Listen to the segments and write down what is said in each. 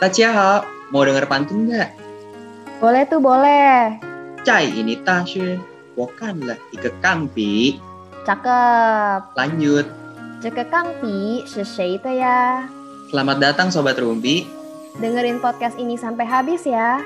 Tachiaho, mau denger pantun nggak? Boleh tuh, boleh. Cai ini tashu, bukanlah ike kangpi. Cakep. Lanjut. Ceke kangpi, sesei itu ya. Selamat datang Sobat rumbi. Dengerin podcast ini sampai habis ya.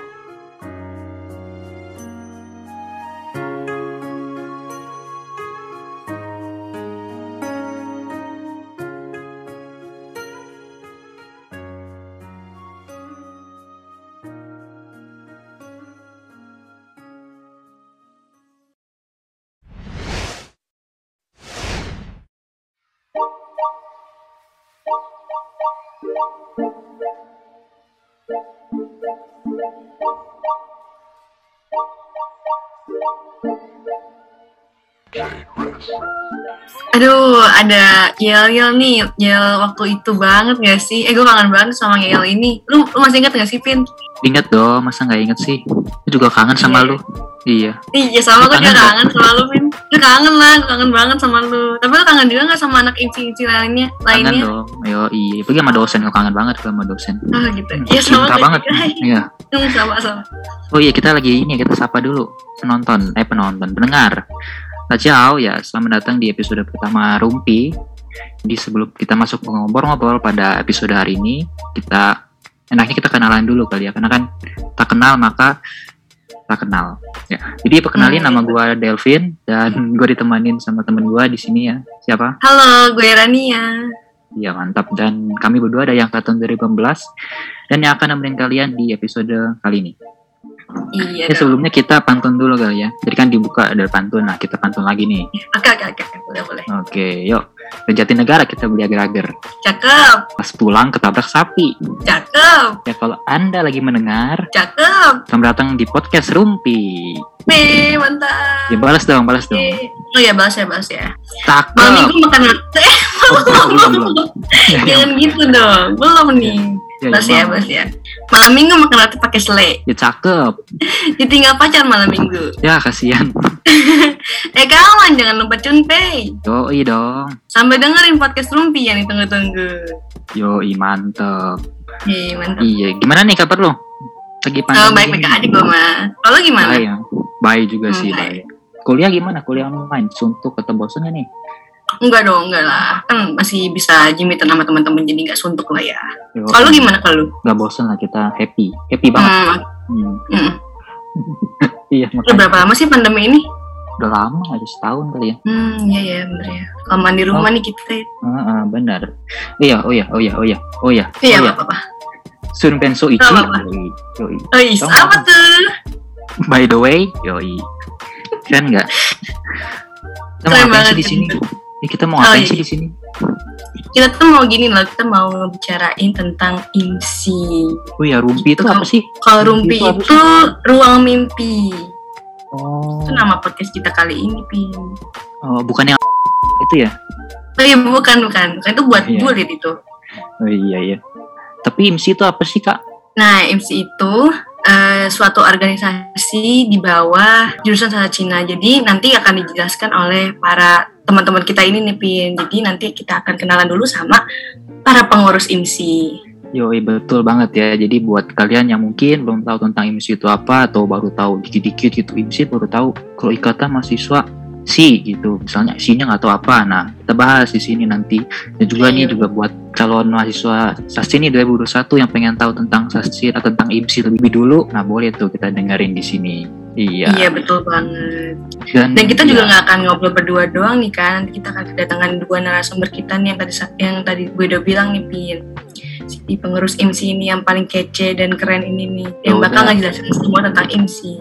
Aduh, ada yel-yel nih, yel waktu itu banget gak sih? Eh, gue kangen banget sama yel ini. Lu, lu masih inget gak sih, Pin? Ingat dong, masa nggak inget sih? Gue juga kangen sama Iya. lu. Iya. Iya, sama gue juga Kangen sama lu, Pin. Gue kangen lah, kangen banget sama lu. Tapi lu kangen juga gak sama anak inci-inci lainnya? Kangen lainnya? dong. Yo, iya. Pergi sama dosen, gue kangen banget gue sama dosen. Oh, gitu. Iya, sama Cinta banget. juga. Iya. Hmm, sama, sama. Oh iya, kita lagi ini, kita sapa dulu penonton, eh penonton, pendengar. Ciao ya, selamat datang di episode pertama Rumpi. Jadi sebelum kita masuk ngobrol-ngobrol pada episode hari ini, kita enaknya kita kenalan dulu kali ya, karena kan tak kenal maka tak kenal. Ya, jadi perkenalin Hmm, nama gitu. gue Delvin dan gue ditemanin sama temen gue di sini ya. Siapa? Halo, gue Rania. Iya mantap dan kami berdua ada yang angkatan 2015 dan yang akan nemenin kalian di episode kali ini. Iya, Ya, dong. sebelumnya kita pantun dulu kali ya. Jadi kan dibuka ada pantun, nah kita pantun lagi nih. Oke, oke, oke. Boleh, boleh. Oke, yuk. Ke Jatinegara kita beli agar-agar. Cakep, Pas pulang ketabrak sapi. cakep, Ya kalau anda lagi mendengar, cakep. selamat datang di podcast Rumpi. Wih, mantap. Ya balas dong, balas dong. Oh ya, bahas ya, bahas ya. Cakep. Malam minggu makan. Eh, Oh, belum, belum. Jangan gitu dong. Belum nih. Ya, Bahas ya, ya, ya. Malam minggu makan roti pakai sele. Ya cakep. Ditinggal pacar malam minggu. Ya kasihan. Eh kawan, jangan lupa cunpay. Yoi dong. Sampai dengerin podcast Rumpi yang ditunggu-tunggu. Yoi mantep. Iya, mantap. Iya, gimana nih kabar lo? Lagi Oh, pandemi baik-baik gini? aja gue mah. Kalau gimana? Baik ya. Baik juga Hmm, sih, baik. baik. Kuliah gimana? Kuliah online, suntuk atau bosan nih? Enggak dong, enggak lah. Kan masih bisa jimitan sama teman-teman jadi nggak suntuk lah ya. Yo, Kalau gimana kalau? Nggak bosan lah kita happy, happy banget. Hmm, Hmm. hmm. Iya, Udah berapa lama sih pandemi ini? udah lama, ada setahun kali ya. Hmm, iya ya, bener ya. Kelamaan di rumah nih kita. ya. Ah, ah, benar. Iya, oh ya, oh ya, oh ya, oh ya, Iya, oh ya. apa-apa. Sun Penso Ichi. Nggak apa-apa. Yoi, yoi. Oh, is, Tahu apa tuh? By the way, yoi. Kan nggak? Kita mau Keren di sini? Ya, kita mau Oh, ngapain iya. sih di sini? Kita tuh mau gini loh, kita mau ngebicarain tentang IMSI. Oh ya, rumpi itu Itu apa sih? Kalau Rumpi Rumpi itu itu ruang mimpi. Oh, Itu nama podcast kita kali ini, Pin. oh bukan yang itu ya? Oh iya, bukan, bukan. Bukan itu buat Iya. julid itu. Oh iya iya. Tapi MC itu apa sih kak? Nah, IMSI itu eh, suatu organisasi di bawah jurusan Sastra Cina. Jadi nanti akan dijelaskan oleh para teman-teman kita ini nih, Pin. Jadi nanti kita akan kenalan dulu sama para pengurus IMSI. Yoi betul banget ya. Jadi buat kalian yang mungkin belum tahu tentang IMSI itu apa atau baru tahu dikit-dikit gitu IMSI baru tahu kalau ikatan mahasiswa si gitu. Misalnya isinya nggak tahu apa. Nah kita bahas di sini nanti. Dan juga Iya. nih juga buat calon mahasiswa Sasci ini 2021 yang pengen tahu tentang Sasci atau tentang IMSI lebih dulu. Nah boleh tuh kita dengerin di sini. Iya. Iya, betul banget. Dan, Dan kita juga iya. nggak akan ngobrol berdua doang nih kan. Nanti kita akan kedatangan dua narasumber kita nih yang tadi yang tadi gue udah bilang nih, Pin. Si pengurus IMSI ini yang paling kece dan keren ini nih. Yang Ya bakal udah. ngejelasin semua tentang IMSI.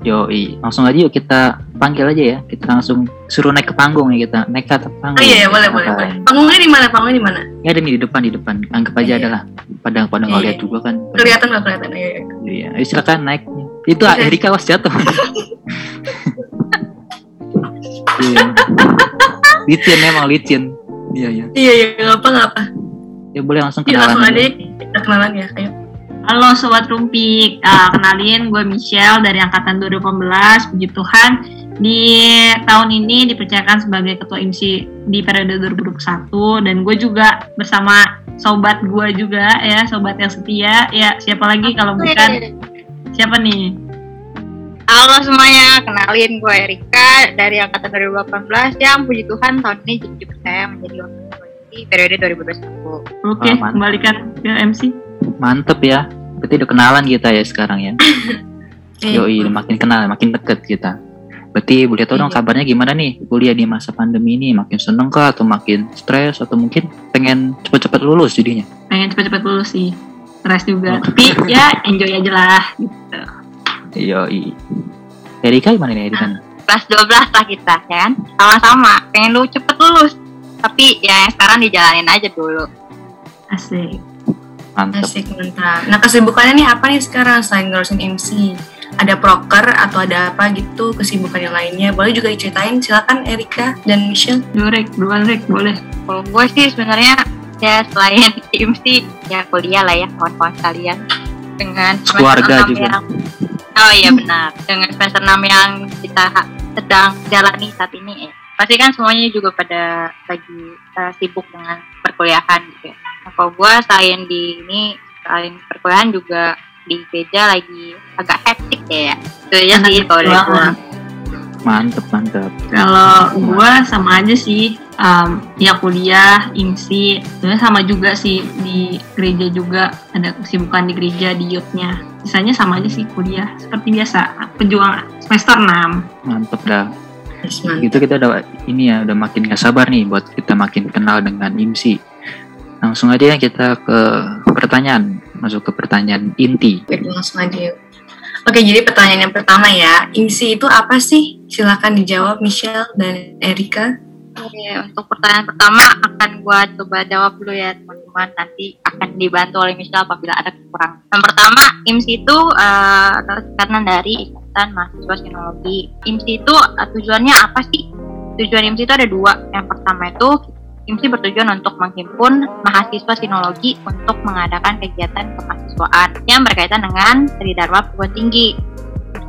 Yoi, langsung aja yuk kita panggil aja ya. Kita langsung suruh naik ke panggung ya kita. Naik ke atas panggung. Oh iya, iya, boleh, boleh, boleh. Panggungnya di mana? Panggungnya di mana? Ya ada nih di depan di depan. Anggap aja Iya. adalah pada pada nggak Iya. juga kan. Kelihatan nggak kelihatan? Iya, iya. Iya, ayo silakan naik. Itu Bisa. Erika was jatuh. Iya. licin memang licin. Iya iya. Iya, iya, nggak apa nggak apa. Ya boleh langsung Yuk, kenalan. langsung aja. kita kenalan ya. Ayo. Halo Sobat Rumpi, Ah, kenalin gue Michelle dari Angkatan 2018, puji Tuhan di tahun ini dipercayakan sebagai Ketua IMSI di periode 2021 dan gue juga bersama sobat gua juga ya, sobat yang setia. Ya, siapa lagi kalau bukan siapa nih? Halo semuanya, kenalin gue Erika dari angkatan 2018 yang puji Tuhan tahun ini jadi dipercaya menjadi wakil di periode 2021. Oke, Aman. kembalikan ke MC. Mantep ya. Berarti udah kenalan kita ya sekarang ya. Eh, Yoi, makin kenal, makin deket kita. Berarti boleh tahu dong Iya. kabarnya gimana nih kuliah di masa pandemi ini? Makin seneng kah atau makin stres atau mungkin pengen cepet-cepet lulus jadinya? Pengen cepet-cepet lulus sih. Stres juga. Oh. Tapi ya enjoy aja lah gitu. Yoi. Erika gimana nih Erika? Kelas 12 lah kita, ya kan? Sama-sama, pengen lu cepet lulus. Tapi ya yang sekarang dijalanin aja dulu. Asik. Mantep. Asik mantap. Nah kesibukannya nih apa nih sekarang selain ngurusin MC? Ada proker atau ada apa gitu kesibukan yang lainnya? Boleh juga diceritain. Silakan Erika dan Michelle. Durek, duluan Rek, boleh. Kalau gue sih sebenarnya ya selain MC ya kuliah lah ya kawan-kawan kalian dengan Keluarga enam juga. yang oh iya benar dengan semester 6 yang kita sedang jalani saat ini ya pasti kan semuanya juga pada lagi eh, sibuk dengan perkuliahan gitu ya. Nah, kalau gue selain di ini selain perkuliahan juga di gereja lagi agak hektik ya. Itu aja sih kalau dari gue. Mantep, mantep. Kalau gua sama aja sih, um, ya kuliah, IMSI, sebenarnya sama juga sih di gereja juga ada kesibukan di gereja di youth-nya. Sisanya sama aja sih kuliah seperti biasa, pejuang semester 6. Mantep dah. Yes, mantap. Gitu kita udah ini ya udah makin gak sabar nih buat kita makin kenal dengan IMSI. Langsung aja ya kita ke pertanyaan, masuk ke pertanyaan inti. Langsung aja yuk. Oke, jadi pertanyaan yang pertama ya. IMSI itu apa sih? Silakan dijawab Michelle dan Erika. Oke, untuk pertanyaan pertama akan gua coba jawab dulu ya teman-teman. Nanti akan dibantu oleh Michelle apabila ada kekurangan. Yang pertama, IMSI itu eh, adalah singkatan dari Ikatan Mahasiswa Sinologi. IMSI itu eh, tujuannya apa sih? Tujuan IMSI itu ada dua. Yang pertama itu IMSI bertujuan untuk menghimpun mahasiswa sinologi untuk mengadakan kegiatan kemahasiswaan yang berkaitan dengan Sri Dharma Perguruan Tinggi.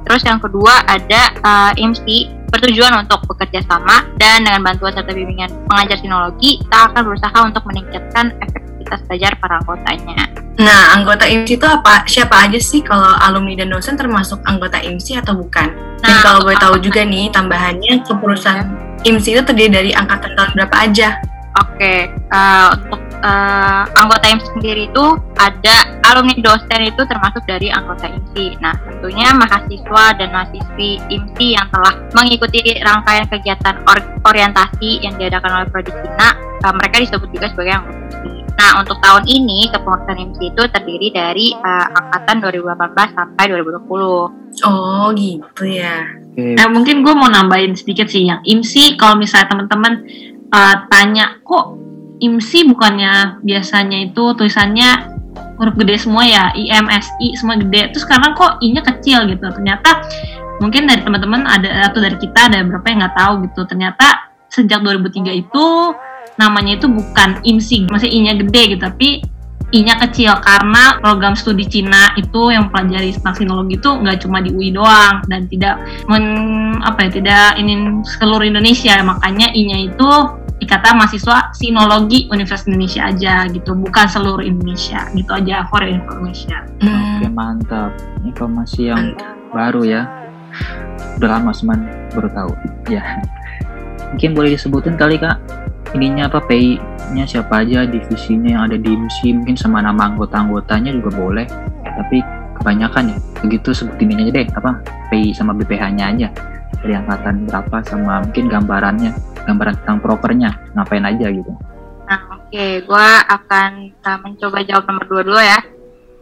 Terus yang kedua ada eh, IMSI bertujuan untuk bekerja sama dan dengan bantuan serta bimbingan pengajar sinologi, kita akan berusaha untuk meningkatkan efektivitas belajar para anggotanya. Nah, anggota IMSI itu apa? Siapa aja sih kalau alumni dan dosen termasuk anggota IMSI atau bukan? Dan Nah, kalau boleh tahu juga nih tambahannya kepengurusan IMSI itu terdiri dari angkatan tahun berapa aja? Oke, eh, untuk eh, anggota IMSI sendiri itu ada alumni dosen itu termasuk dari anggota IMSI. Nah, tentunya mahasiswa dan mahasiswi IMSI yang telah mengikuti rangkaian kegiatan or- orientasi yang diadakan oleh Prodi Cina, eh, mereka disebut juga sebagai anggota IMSI. Nah, untuk tahun ini kepengurusan IMSI itu terdiri dari eh, angkatan 2018 sampai 2020. Oh, gitu ya. Oke, Nah mungkin gue mau nambahin sedikit sih yang IMSI kalau misalnya teman-teman uh, tanya kok IMSI bukannya biasanya itu tulisannya huruf gede semua ya? IMSI semua gede. Terus sekarang kok I-nya kecil gitu. Ternyata mungkin dari teman-teman ada atau dari kita ada beberapa yang nggak tahu gitu. Ternyata sejak 2003 itu namanya itu bukan IMSI masih I-nya gede gitu tapi I-nya kecil. Karena program studi Cina itu yang pelajari tentang sinologi itu nggak cuma di UI doang dan tidak men apa ya tidak ini seluruh Indonesia. Makanya I-nya itu Ikatan Mahasiswa Sinologi Universitas Indonesia aja gitu bukan seluruh Indonesia gitu aja for information oke Hmm, mantap. Informasi yang mantap. baru ya. Udah lama cuman baru tahu. Ya. Mungkin boleh disebutin kali kak ininya apa PI-nya siapa aja divisinya yang ada di IMSI mungkin sama nama anggota-anggotanya juga boleh tapi kebanyakan ya begitu sebutin ini aja deh apa PI sama BPH-nya aja angkatan berapa sama mungkin gambarannya gambaran tentang prokernya ngapain aja gitu Nah, oke, gua akan uh, mencoba jawab nomor dua dulu ya.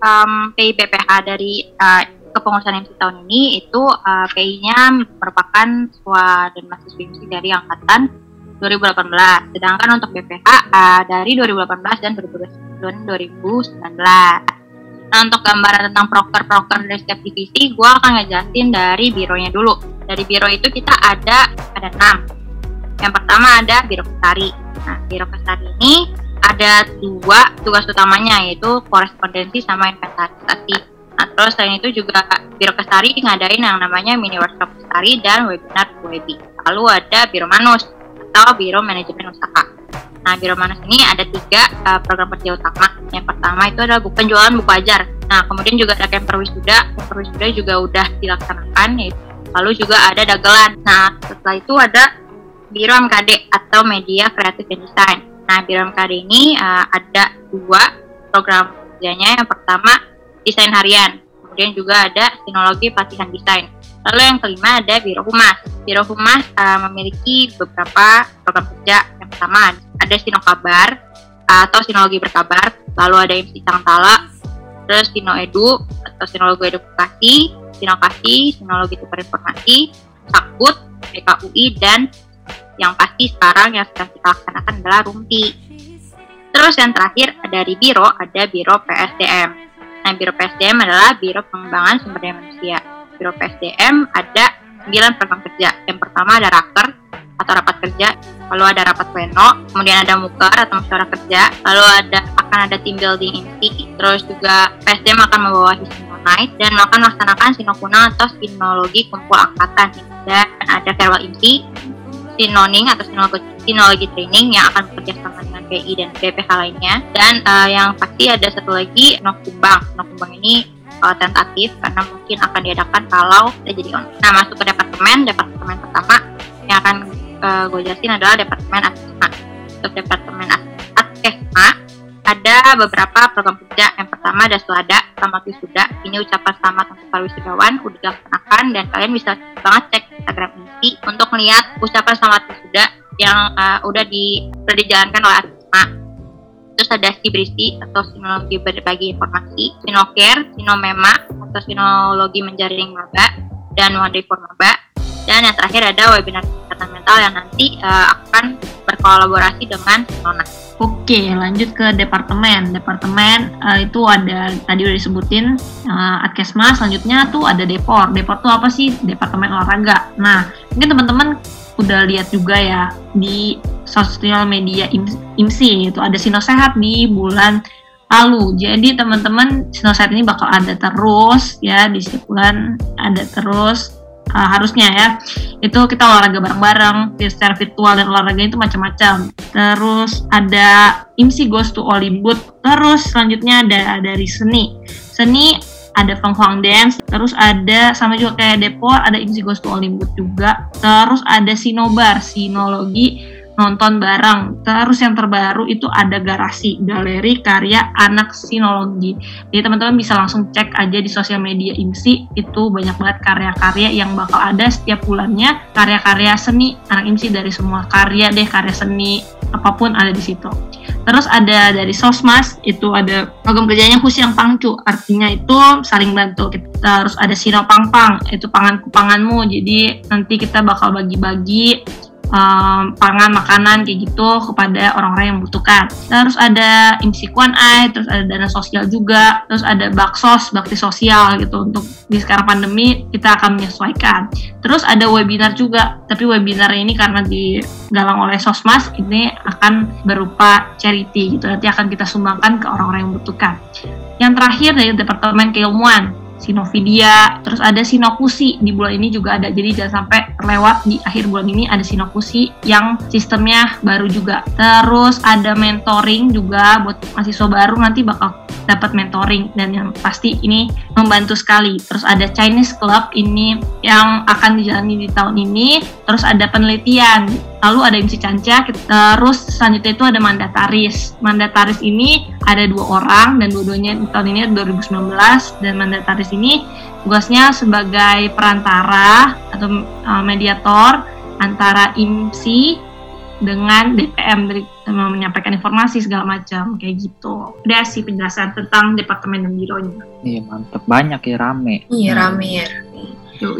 Um, PI BPH dari uh, kepengurusan MC tahun ini itu uh, PI-nya merupakan siswa dan mahasiswa MC dari angkatan 2018. Sedangkan untuk BPH uh, dari 2018 dan 2019. Nah, untuk gambaran tentang proker-proker dari setiap divisi, gua akan ngejelasin dari bironya dulu. Dari biro itu kita ada ada enam. Yang pertama ada biro Kestari. Nah, Biro Kestari ini ada dua tugas utamanya yaitu korespondensi sama inventarisasi. Nah, terus selain itu juga Biro Kestari ngadain yang namanya mini workshop Kestari dan webinar Webi. Lalu ada Biro Manus atau Biro Manajemen Usaha. Nah, Biro Manas ini ada tiga uh, program kerja utama. Yang pertama itu adalah buku penjualan buku ajar. Nah, kemudian juga ada camper wisuda. Camper wisuda juga udah dilaksanakan. Yaitu. Lalu juga ada dagelan. Nah, setelah itu ada Biro MKD atau Media Kreatif dan Desain. Nah, Biro MKD ini uh, ada dua program kerjanya. Yang pertama, desain harian. Kemudian juga ada sinologi pelatihan desain. Lalu yang kelima ada Biro Humas. Biro Humas uh, memiliki beberapa program kerja. Yang pertama ada Sino Kabar atau Sinologi Berkabar, lalu ada MC Tangtala, terus Sino Edu atau Sinologi Edukasi, Sinokasi, Sinologi Tukar Informasi, Sakut, PKUI, dan yang pasti sekarang yang sedang kita laksanakan adalah Rumpi. Terus yang terakhir dari Biro ada Biro PSDM. Nah, Biro PSDM adalah Biro Pengembangan Sumber Daya Manusia. Biro PSDM ada 9 program kerja. Yang pertama ada Raker atau rapat kerja, lalu ada rapat pleno, kemudian ada muker atau musyawarah kerja, lalu ada akan ada team building inti, terus juga PSDM akan membawahi Night dan akan melaksanakan sinokuna atau sinologi kumpul angkatan. Dan ada farewell inti, sinoning atau sinologi, sinologi training yang akan bekerja sama dengan PI dan BPH lainnya. Dan uh, yang pasti ada satu lagi nokumbang nokumbang ini uh, tentatif karena mungkin akan diadakan kalau kita jadi on. Nah masuk ke departemen, departemen pertama yang akan uh, gue jelasin adalah departemen Askesma. Untuk departemen Askesma ada beberapa program kerja. Yang pertama ada Selada, Selamat Wisuda. Ini ucapan selamat untuk para wisudawan udah dilaksanakan dan kalian bisa banget cek Instagram ini untuk melihat ucapan selamat wisuda yang uh, udah di udah dijalankan oleh Askesma. Terus ada Sibrisi atau Sinologi Berbagi Informasi, Sinoker, Sinomema atau Sinologi Menjaring Maba, dan Wadah Maba. Dan yang terakhir ada webinar kesehatan mental yang nanti uh, akan berkolaborasi dengan Sinona. Oke, lanjut ke departemen. Departemen uh, itu ada tadi udah disebutin uh, Adkesma, selanjutnya tuh ada Depor. Depor tuh apa sih? Departemen olahraga. Nah, mungkin teman-teman udah lihat juga ya di sosial media IMSI itu ada Sino Sehat di bulan lalu. Jadi teman-teman Sino Sehat ini bakal ada terus ya di setiap bulan ada terus uh, harusnya ya. Itu kita olahraga bareng-bareng secara virtual dan olahraga itu macam-macam. Terus ada IMSI Goes to Hollywood terus selanjutnya ada dari seni. Seni ada Feng Huang Dance, terus ada sama juga kayak Depor, ada IMSI Goes to Hollywood juga, terus ada Sinobar, Sinologi, nonton bareng. Terus yang terbaru itu ada Garasi, Galeri Karya Anak Sinologi. Jadi teman-teman bisa langsung cek aja di sosial media IMSI, itu banyak banget karya-karya yang bakal ada setiap bulannya, karya-karya seni anak IMSI dari semua karya deh, karya seni, apa pun ada di situ. Terus ada dari Sosmas, itu ada program kerjanya yang Pangcu, artinya itu saling bantu. Terus ada Sino Pangpang, itu panganku panganmu, jadi nanti kita bakal bagi-bagi um, pangan makanan kayak gitu kepada orang-orang yang membutuhkan. Terus ada IMSI Kuan Ai, terus ada dana sosial juga, terus ada baksos, bakti sosial gitu untuk di sekarang pandemi kita akan menyesuaikan. Terus ada webinar juga, tapi webinar ini karena digalang oleh Sosmas ini akan berupa charity gitu. Nanti akan kita sumbangkan ke orang-orang yang membutuhkan. Yang terakhir dari Departemen Keilmuan, Sinovidia, terus ada Sinokusi di bulan ini juga ada. Jadi jangan sampai terlewat di akhir bulan ini ada Sinokusi yang sistemnya baru juga. Terus ada mentoring juga buat mahasiswa baru nanti bakal dapat mentoring dan yang pasti ini membantu sekali. Terus ada Chinese Club ini yang akan dijalani di tahun ini. Terus ada penelitian. Lalu ada MC Canca. Terus selanjutnya itu ada mandataris. Mandataris ini ada dua orang dan dua-duanya tahun ini 2019 dan mandataris ini tugasnya sebagai perantara atau uh, mediator antara IMSI dengan DPM dari menyampaikan informasi segala macam kayak gitu. Udah sih penjelasan tentang departemen dan bironya. Iya mantep banyak ya rame. Iya rame ya.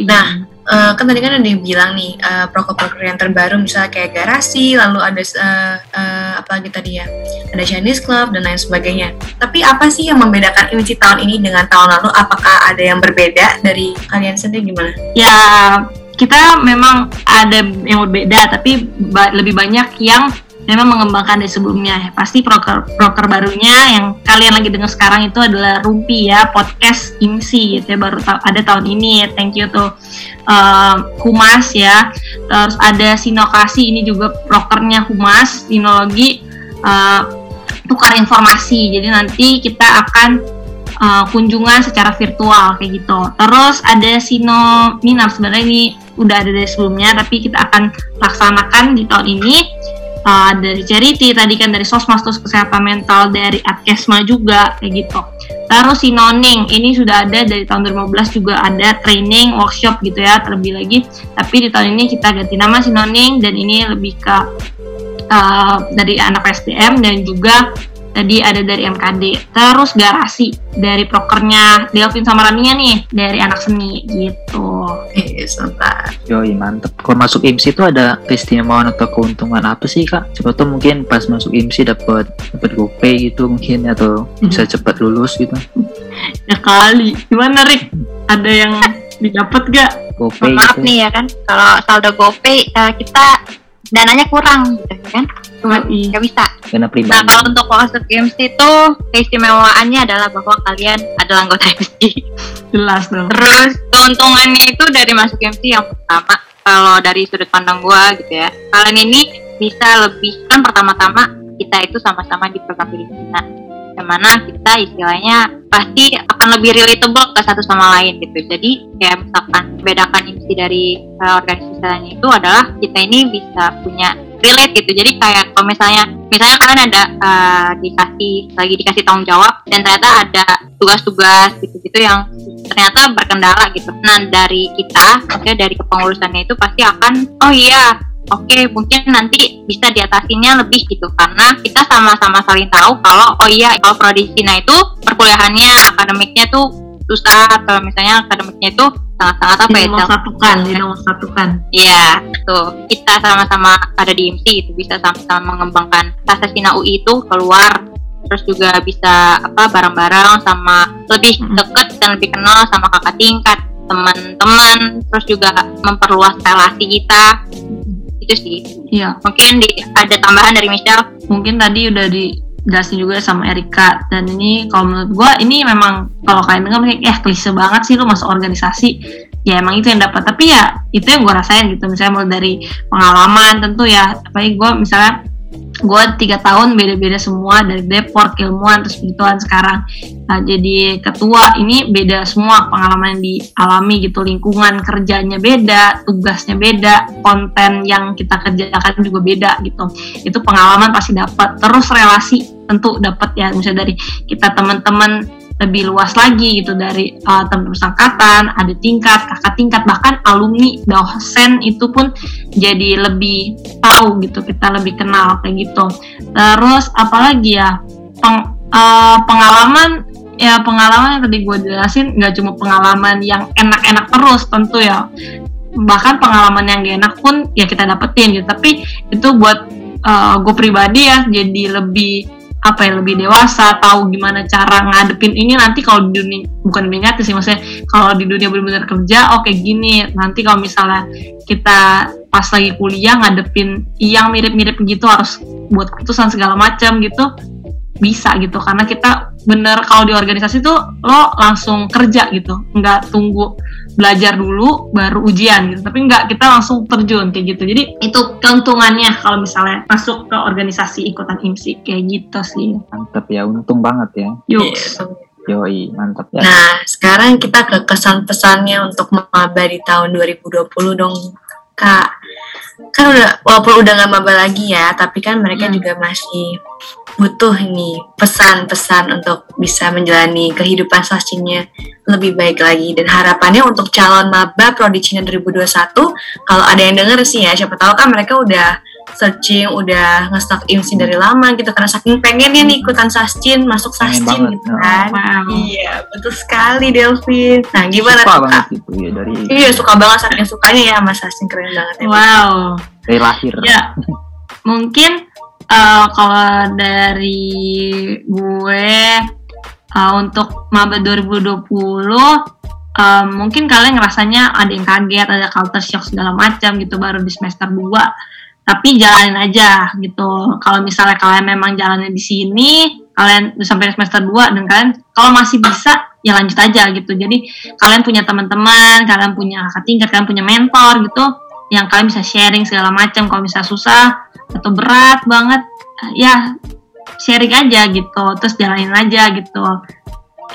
Nah, uh, kan tadi kan ada yang bilang nih uh, proker-proker yang terbaru misalnya kayak garasi, lalu ada uh, uh, apa lagi tadi ya, ada Chinese Club dan lain sebagainya. Tapi apa sih yang membedakan IMC tahun ini dengan tahun lalu? Apakah ada yang berbeda dari kalian sendiri gimana? Ya kita memang ada yang berbeda, tapi lebih banyak yang memang mengembangkan dari sebelumnya. Pasti proker proker barunya yang kalian lagi dengar sekarang itu adalah Rumpi ya, podcast IMSI gitu ya baru ta ada tahun ini. Thank you tuh uh, Humas ya. Terus ada Sinokasi ini juga prokernya Humas, Sinologi uh, tukar informasi. Jadi nanti kita akan uh, kunjungan secara virtual kayak gitu. Terus ada Sino Minam sebenarnya ini udah ada dari sebelumnya tapi kita akan laksanakan di tahun ini uh, dari charity tadi kan dari sosmas terus kesehatan mental dari Adkesma juga kayak gitu. Terus Sinoning ini sudah ada dari tahun 2015 juga ada training workshop gitu ya terlebih lagi. Tapi di tahun ini kita ganti nama Sinoning dan ini lebih ke uh, dari anak SDM dan juga tadi ada dari MKD terus garasi dari prokernya Delvin sama Rania nih dari anak seni gitu Oke, sebentar. Yoi mantep. Kalau masuk IMSI itu ada keistimewaan atau keuntungan apa sih kak? Coba tuh mungkin pas masuk IMSI dapat dapat GoPay gitu mungkin atau bisa cepat lulus gitu. ya kali gimana Rick ada yang didapat gak GoPay maaf gitu. nih ya kan kalau saldo GoPay eh, kita dananya kurang gitu ya kan? Cuma nggak bisa. Dana nah pribadi. kalau untuk masuk IMSI itu keistimewaannya adalah bahwa kalian adalah anggota IMSI jelas dong. Terus keuntungannya itu dari masuk IMSI yang pertama kalau dari sudut pandang gua gitu ya. Kalian ini bisa lebih kan pertama-tama kita itu sama-sama di program Filipina mana kita istilahnya pasti akan lebih relatable ke satu sama lain gitu. Jadi kayak misalkan bedakan IMSI dari uh, organisasi lainnya itu adalah kita ini bisa punya relate gitu. Jadi kayak kalau misalnya misalnya kalian ada uh, dikasih lagi dikasih tanggung jawab dan ternyata ada tugas-tugas gitu-gitu yang ternyata berkendala gitu. Nah dari kita oke dari kepengurusannya itu pasti akan oh iya oke mungkin nanti bisa diatasinya lebih gitu karena kita sama-sama saling tahu kalau oh iya kalau prodi Cina itu perkuliahannya akademiknya tuh susah atau misalnya akademiknya itu sangat-sangat apa ya satukan satukan. Iya, tuh kita sama-sama ada di IMSI itu bisa sama-sama mengembangkan rasa Cina UI itu keluar terus juga bisa apa bareng-bareng sama lebih deket dan lebih kenal sama kakak tingkat teman-teman terus juga memperluas relasi kita itu sih. Iya. Mungkin di, ada tambahan dari Michelle? Mungkin tadi udah dijelasin juga sama Erika. Dan ini kalau menurut gua ini memang kalau kalian dengar mungkin eh klise banget sih lu masuk organisasi. Ya emang itu yang dapat. Tapi ya itu yang gua rasain gitu. Misalnya mulai dari pengalaman tentu ya. Apalagi gua misalnya gua tiga tahun beda-beda semua dari deport ilmuwan terus begituan sekarang. Nah, jadi ketua ini beda semua pengalaman yang dialami gitu. Lingkungan kerjanya beda tugasnya beda konten yang kita kerjakan juga beda gitu. Itu pengalaman pasti dapat. Terus relasi tentu dapat ya. Misalnya dari kita teman-teman lebih luas lagi gitu dari uh, teman angkatan ada tingkat kakak tingkat bahkan alumni dosen itu pun jadi lebih tahu gitu kita lebih kenal kayak gitu. Terus apalagi ya peng- uh, pengalaman ya pengalaman yang tadi gue jelasin nggak cuma pengalaman yang enak-enak terus tentu ya bahkan pengalaman yang gak enak pun ya kita dapetin gitu. Tapi itu buat gue pribadi ya jadi lebih apa ya lebih dewasa tahu gimana cara ngadepin. Ini nanti kalau di dunia bukan dunia nyata sih maksudnya kalau di dunia benar-benar kerja oke gini. Nanti kalau misalnya kita pas lagi kuliah ngadepin yang mirip-mirip gitu harus buat keputusan segala macam gitu bisa gitu. Karena kita bener kalau di organisasi tuh lo langsung kerja gitu nggak tunggu belajar dulu baru ujian gitu tapi nggak kita langsung terjun kayak gitu jadi itu keuntungannya kalau misalnya masuk ke organisasi ikutan IMSI kayak gitu sih Mantep ya, untung banget ya. yuk Iya. Yoi, mantep ya. Nah, sekarang kita ke kesan-pesannya untuk maba di tahun 2020 dong, Kak. Kan udah, walaupun udah nggak maba lagi ya, tapi kan mereka Hmm. juga masih butuh nih pesan-pesan untuk bisa menjalani kehidupan sascinya lebih baik lagi. Dan harapannya untuk calon maba Prodi Cina 2021, kalau ada yang denger sih ya, siapa tahu kan mereka udah searching, udah nge-stalk IMSI dari lama gitu, karena saking pengennya nih ikutan sascin, masuk sascin gitu ya. kan. wow Iya, betul sekali Delvin. Nah, gimana Suka tuh, banget Kak? gitu ya dari Iya, suka banget saking sukanya ya sama Sasin keren banget ya. wow dari lahir. Ya, mungkin uh, kalau dari gue uh, untuk maba 2020 um, mungkin kalian ngerasanya ada yang kaget, ada culture shock segala macam gitu baru di semester 2. Tapi jalanin aja gitu. Kalau misalnya kalian memang jalannya di sini, kalian sampai semester 2 dan kalian kalau masih bisa ya lanjut aja gitu. Jadi kalian punya teman-teman, kalian punya kakak tingkat, kalian punya mentor gitu yang kalian bisa sharing segala macam kalau misalnya susah atau berat banget ya sharing aja gitu terus jalanin aja gitu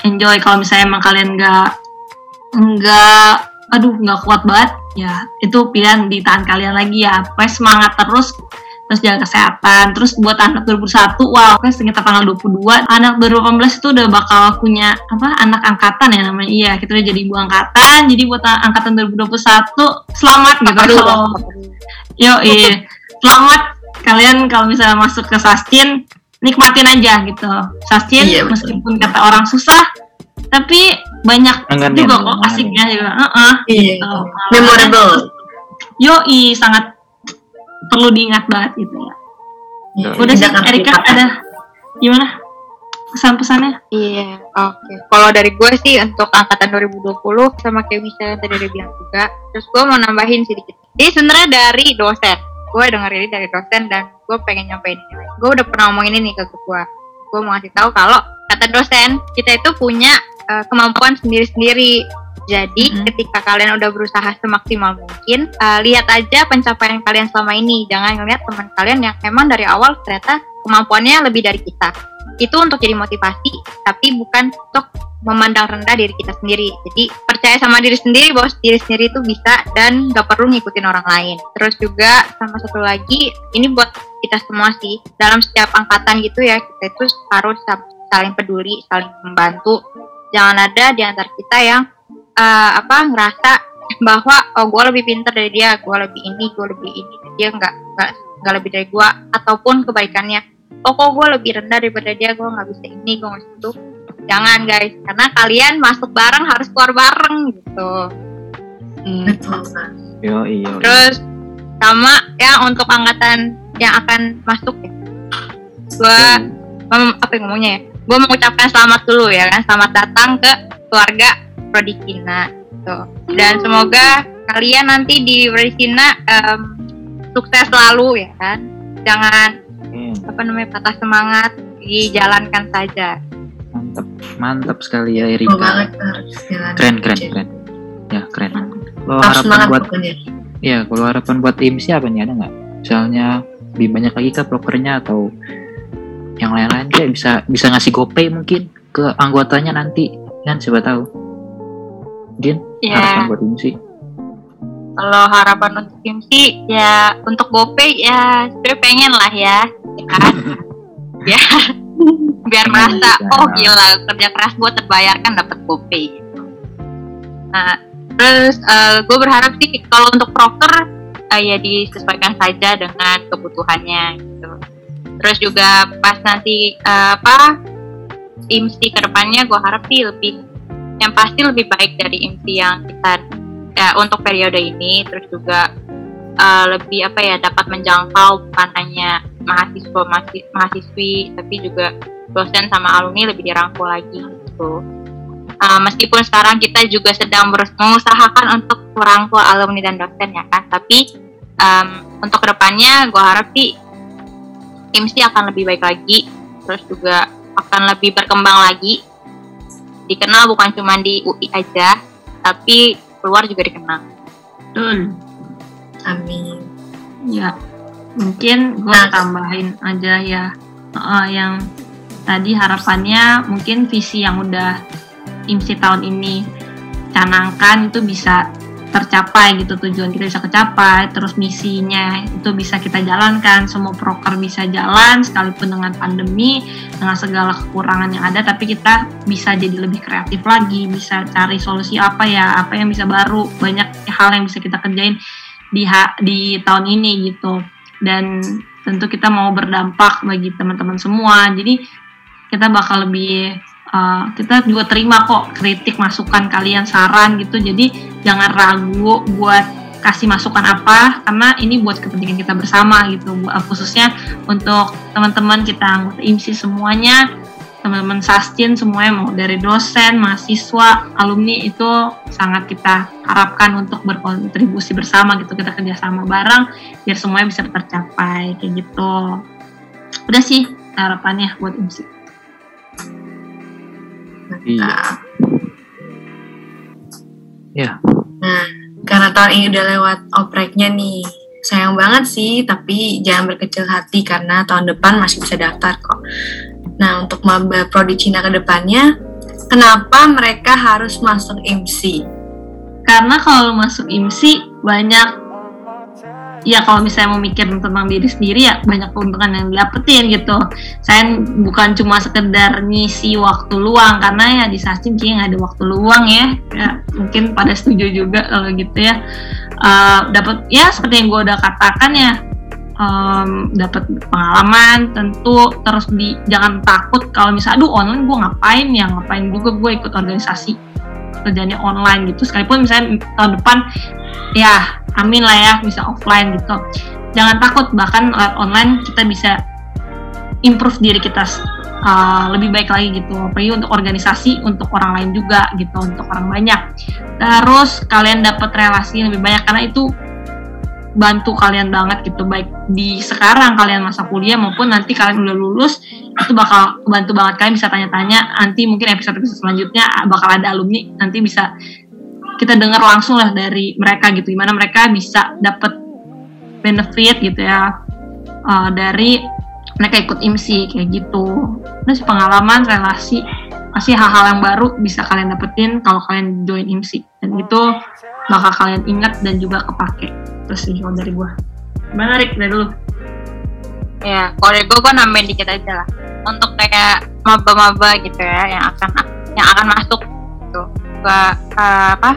enjoy kalau misalnya emang kalian nggak nggak aduh nggak kuat banget ya itu pilihan di tangan kalian lagi ya. Pokoknya semangat terus terus jaga kesehatan. Terus buat anak 2021 wow pokoknya sekitar tanggal 22 anak 2018 itu udah bakal punya apa anak angkatan ya namanya. Iya kita udah jadi ibu angkatan. Jadi buat angkatan 2021 selamat gitu kalau yo iya. Selamat kalian kalau misalnya masuk ke Sastin nikmatin aja gitu. Sastin Iya, betul. meskipun kata orang susah tapi banyak Enggak, juga kok asiknya juga Heeh, Iya. gitu. Memorable. Yoi sangat perlu diingat banget gitu ya. Iya, Udah sih Erika ada gimana pesan-pesannya? Iya, oke. Kalau dari gue sih untuk angkatan 2020 sama kayak misalnya yang tadi udah bilang juga, terus gue mau nambahin sedikit. Jadi sebenarnya dari dosen, gue denger ini dari dosen dan gue pengen nyampein ini. Gue udah pernah ngomongin ini ke gue. Gue mau ngasih tahu kalau kata dosen kita itu punya eh, kemampuan sendiri-sendiri. Jadi Mhm. ketika kalian udah berusaha semaksimal mungkin, eh, lihat aja pencapaian kalian selama ini. Jangan ngeliat teman kalian yang emang dari awal ternyata kemampuannya lebih dari kita itu untuk jadi motivasi tapi bukan untuk memandang rendah diri kita sendiri jadi percaya sama diri sendiri bahwa diri sendiri itu bisa dan gak perlu ngikutin orang lain terus juga sama satu lagi ini buat kita semua sih dalam setiap angkatan gitu ya kita itu harus sa- saling peduli saling membantu jangan ada di antara kita yang eh, apa ngerasa bahwa oh gue lebih pintar dari dia gue lebih ini gue lebih ini dia nggak nggak nggak lebih dari gue ataupun kebaikannya oh kok gue lebih rendah daripada dia gue nggak bisa ini gue nggak bisa itu jangan guys karena kalian masuk bareng harus keluar bareng gitu Hmm. Betul. Kak. Yo, iya. terus sama ya untuk angkatan yang akan masuk ya gue mem- apa yang ngomongnya ya gue mengucapkan selamat dulu ya kan selamat datang ke keluarga Prodikina gitu. dan semoga kalian nanti di Prodikina em, sukses selalu ya kan jangan Hmm, apa namanya patah semangat dijalankan saja mantap, mantap sekali ya Erika. banget harus jalan. Keren, keren, keren. Ya keren. Lo Harus harapan buat pokoknya. Ya, kalau harapan buat tim siapa nih ada nggak? Misalnya lebih banyak lagi kah prokernya atau yang lain-lain kayak bisa bisa ngasih gopay mungkin ke anggotanya nanti kan siapa tahu. Din, harapan ya buat tim sih. kalau harapan untuk tim sih ya untuk GoPay ya sebenarnya pengen lah ya ya kan? Ya biar merasa oh gila kerja keras gue terbayarkan dapat GoPay. Gitu nah terus gue berharap sih kalau untuk proker eh, ya disesuaikan saja dengan kebutuhannya gitu terus juga pas nanti eh, apa IMSI ke depannya gue harap sih lebih yang pasti lebih baik dari IMSI yang kita ya untuk periode ini terus juga uh, lebih apa ya dapat menjangkau bukan hanya mahasiswa mahasi- mahasiswi tapi juga dosen sama alumni lebih dirangkul lagi gitu. Uh, meskipun sekarang kita juga sedang mengusahakan untuk merangkul alumni dan dosen ya kan, tapi um, untuk ke depannya gue harap sih IMSI akan lebih baik lagi, terus juga akan lebih berkembang lagi, dikenal bukan cuma di UI aja, tapi keluar juga dikenal. Betul. Amin. Ya, mungkin gue Nah. tambahin aja ya Heeh, yang tadi harapannya mungkin visi yang udah IMSI tahun ini canangkan itu bisa tercapai gitu tujuan kita bisa kecapai terus misinya itu bisa kita jalankan semua proker bisa jalan sekalipun dengan pandemi dengan segala kekurangan yang ada tapi kita bisa jadi lebih kreatif lagi bisa cari solusi apa ya apa yang bisa baru banyak hal yang bisa kita kerjain di ha- di tahun ini gitu. Dan tentu kita mau berdampak bagi teman-teman semua jadi kita bakal lebih uh, kita juga terima kok kritik masukan kalian saran gitu jadi jangan ragu buat kasih masukan apa karena ini buat kepentingan kita bersama gitu khususnya untuk teman-teman kita anggota IMSI semuanya teman-teman Sastin semuanya mau dari dosen, mahasiswa, alumni itu sangat kita harapkan untuk berkontribusi bersama gitu kita kerjasama bareng biar semuanya bisa tercapai kayak gitu. Udah sih harapannya buat IMSI. Iya. Iya. Nah, karena tahun ini udah lewat opreknya nih, sayang banget sih, tapi jangan berkecil hati karena tahun depan masih bisa daftar kok. Nah, untuk maba prodi Cina ke depannya, kenapa mereka harus masuk IMSI? karena kalau masuk IMSI banyak ya kalau misalnya mau mikir tentang diri sendiri ya banyak keuntungan yang didapetin gitu. Saya bukan cuma sekedar ngisi waktu luang karena ya di Sachin kayaknya nggak ada waktu luang ya. ya mungkin pada setuju juga kalau gitu ya. Eh, dapat ya seperti yang gue udah katakan ya em, dapat pengalaman tentu terus di jangan takut kalau misalnya aduh online gue ngapain ya? Ngapain juga gue ikut organisasi kerjanya online? gitu. Sekalipun misalnya tahun depan ya amin lah ya bisa offline gitu. Jangan takut bahkan lewat online kita bisa improve diri kita uh, lebih baik lagi gitu. Apalagi untuk organisasi untuk orang lain juga gitu untuk orang banyak. Terus kalian dapat relasi lebih banyak karena itu bantu kalian banget gitu. Baik di sekarang kalian masa kuliah maupun nanti kalian udah lulus itu bakal bantu banget. Kalian bisa tanya-tanya nanti mungkin episode episode selanjutnya bakal ada alumni nanti bisa kita dengar langsung lah dari mereka gitu. Gimana mereka bisa dapat benefit gitu ya uh, dari mereka ikut IMSI kayak gitu. Terus pengalaman relasi pasti hal-hal yang baru bisa kalian dapetin kalau kalian join IMSI dan itu bakal kalian ingat dan juga kepake. Terus sih kalau dari gua. Gimana Rik? Dari dulu Ya, kalau dari gue, gue nambahin dikit aja lah. Untuk kayak maba-maba gitu ya, yang akan yang akan masuk gitu ke eh, apa?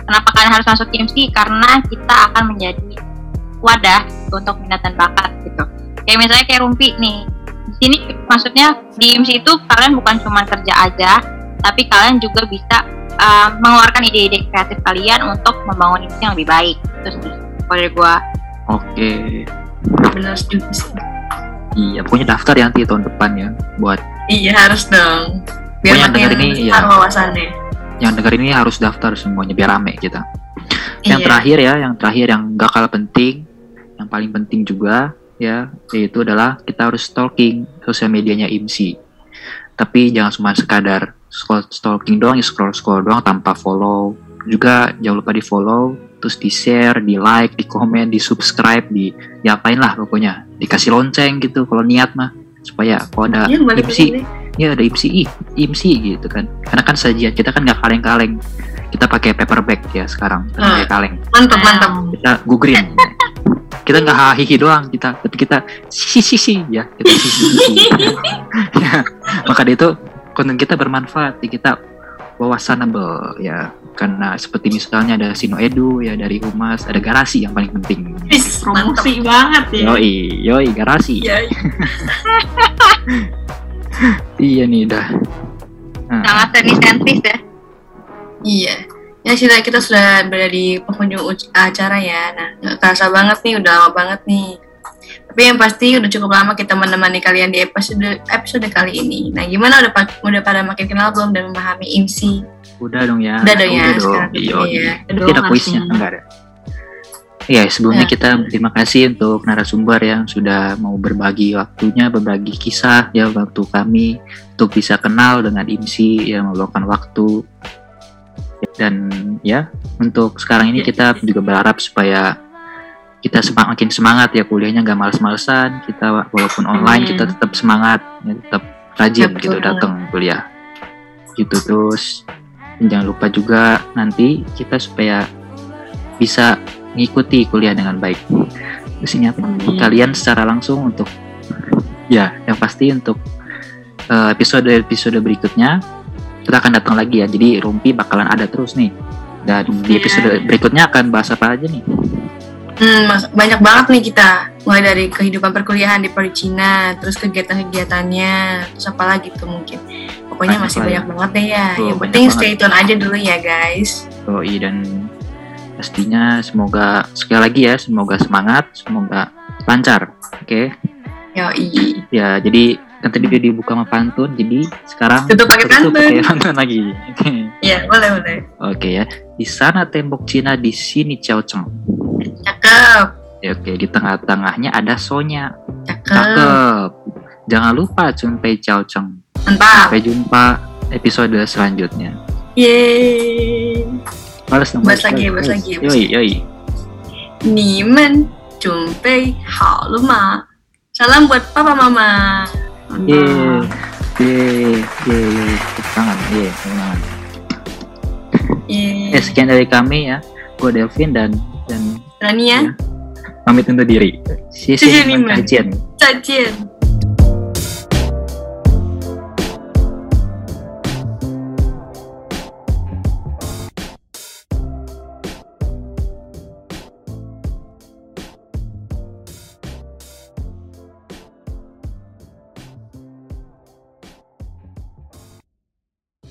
Kenapa kalian harus masuk IMSI? Karena kita akan menjadi wadah untuk minat dan bakat gitu. Kayak misalnya kayak Rumpi nih. Di sini maksudnya di IMSI itu kalian bukan cuma kerja aja, tapi kalian juga bisa eh, mengeluarkan ide-ide kreatif kalian untuk membangun IMSI yang lebih baik. Terus kalau dari gue, Oke. Benar setuju sih. Iya, pokoknya daftar ya nanti tahun depan ya buat Iya harus dong. Biar Pokoknya makin ini, ya. wawasannya. Yang denger ini harus daftar semuanya biar rame kita. Yang Iya. terakhir ya, yang terakhir yang gak kalah penting, yang paling penting juga ya, yaitu adalah kita harus stalking sosial medianya IMSI. Tapi jangan cuma sekadar scroll stalking doang, ya scroll scroll doang tanpa follow. Juga jangan lupa di follow, terus di share, di like, di komen, di subscribe, di diapain lah pokoknya. Dikasih lonceng gitu kalau niat mah supaya kalau ada IMSI sini. ya ada IMSI ih, IMSI gitu kan. Karena kan sajian kita kan nggak kaleng-kaleng. Kita pakai paper bag ya sekarang kita Ah. pakai kaleng. Mantap mantap. kita gugreen kita nggak hahihi doang kita tapi kita sisi sisi ya. Kita sisi sisi ya, maka dari itu konten kita bermanfaat di kita wawasanable ya karena seperti misalnya ada Sino Edu ya dari Humas ada garasi yang paling penting mantap. promosi banget ya yoi yoi garasi Iya. iya nih dah Nah, sangat seni-sentris ya. Iya. Ya sudah kita sudah berada di penghujung acara ya. Nah, nggak kerasa banget nih, udah lama banget nih. Tapi yang pasti udah cukup lama kita menemani kalian di episode episode kali ini. Nah, gimana udah udah pada makin kenal belum dan memahami IMSI? Udah dong ya. Udah dong ya, Udah dong. sekarang. Iya. Iya. Aduh, Tidak kuisnya harusnya. enggak ada. Iya, sebelumnya Ya. kita terima kasih untuk narasumber yang sudah mau berbagi waktunya, berbagi kisah ya waktu kami untuk bisa kenal dengan IMSI yang meluangkan waktu. Dan ya, untuk sekarang ini Ya. kita juga berharap supaya kita semak- makin semangat ya kuliahnya nggak males-malesan kita walaupun online kita tetap semangat ya, tetap rajin Betul. gitu datang kuliah. Gitu terus jangan lupa juga nanti kita supaya bisa mengikuti kuliah dengan baik. Terus apa? Amin. kalian secara langsung untuk ya yang pasti untuk episode episode berikutnya kita akan datang lagi ya. Jadi Rumpi bakalan ada terus nih. Dan di Iya. episode berikutnya akan bahas apa aja nih Hmm, banyak banget nih kita. Mulai dari kehidupan perkuliahan di Prodi Cina, terus kegiatan-kegiatannya, terus apa lagi tuh mungkin. Pokoknya Banyak masih lah ya. banyak banget deh ya. Tuh, Yang banyak penting banget. stay tune aja dulu ya guys. Yoi dan pastinya semoga sekali lagi ya semoga semangat semoga lancar oke Yoi. ya jadi kan tadi dia dibuka sama pantun jadi sekarang Tutup pakai pantun. pakai pantun lagi Iya, boleh boleh. oke ya di sana tembok Cina di sini Cao Cheng Cakep. ya, oke di tengah-tengahnya ada Sonya Cakep. cakep jangan lupa Cunpei Cao Cheng Mantap. sampai jumpa episode selanjutnya Yeay. balas dong Balas lagi, balas lagi, balas yoi yoi 你们准备好了吗？Salam buat papa mama. Ye, ye, ye, ye, tepuk tangan, ye, tepuk tangan. Yeay. Eh, sekian dari kami ya. Gue Delvin dan dan Rania, pamit undur diri. See you soon. 再见。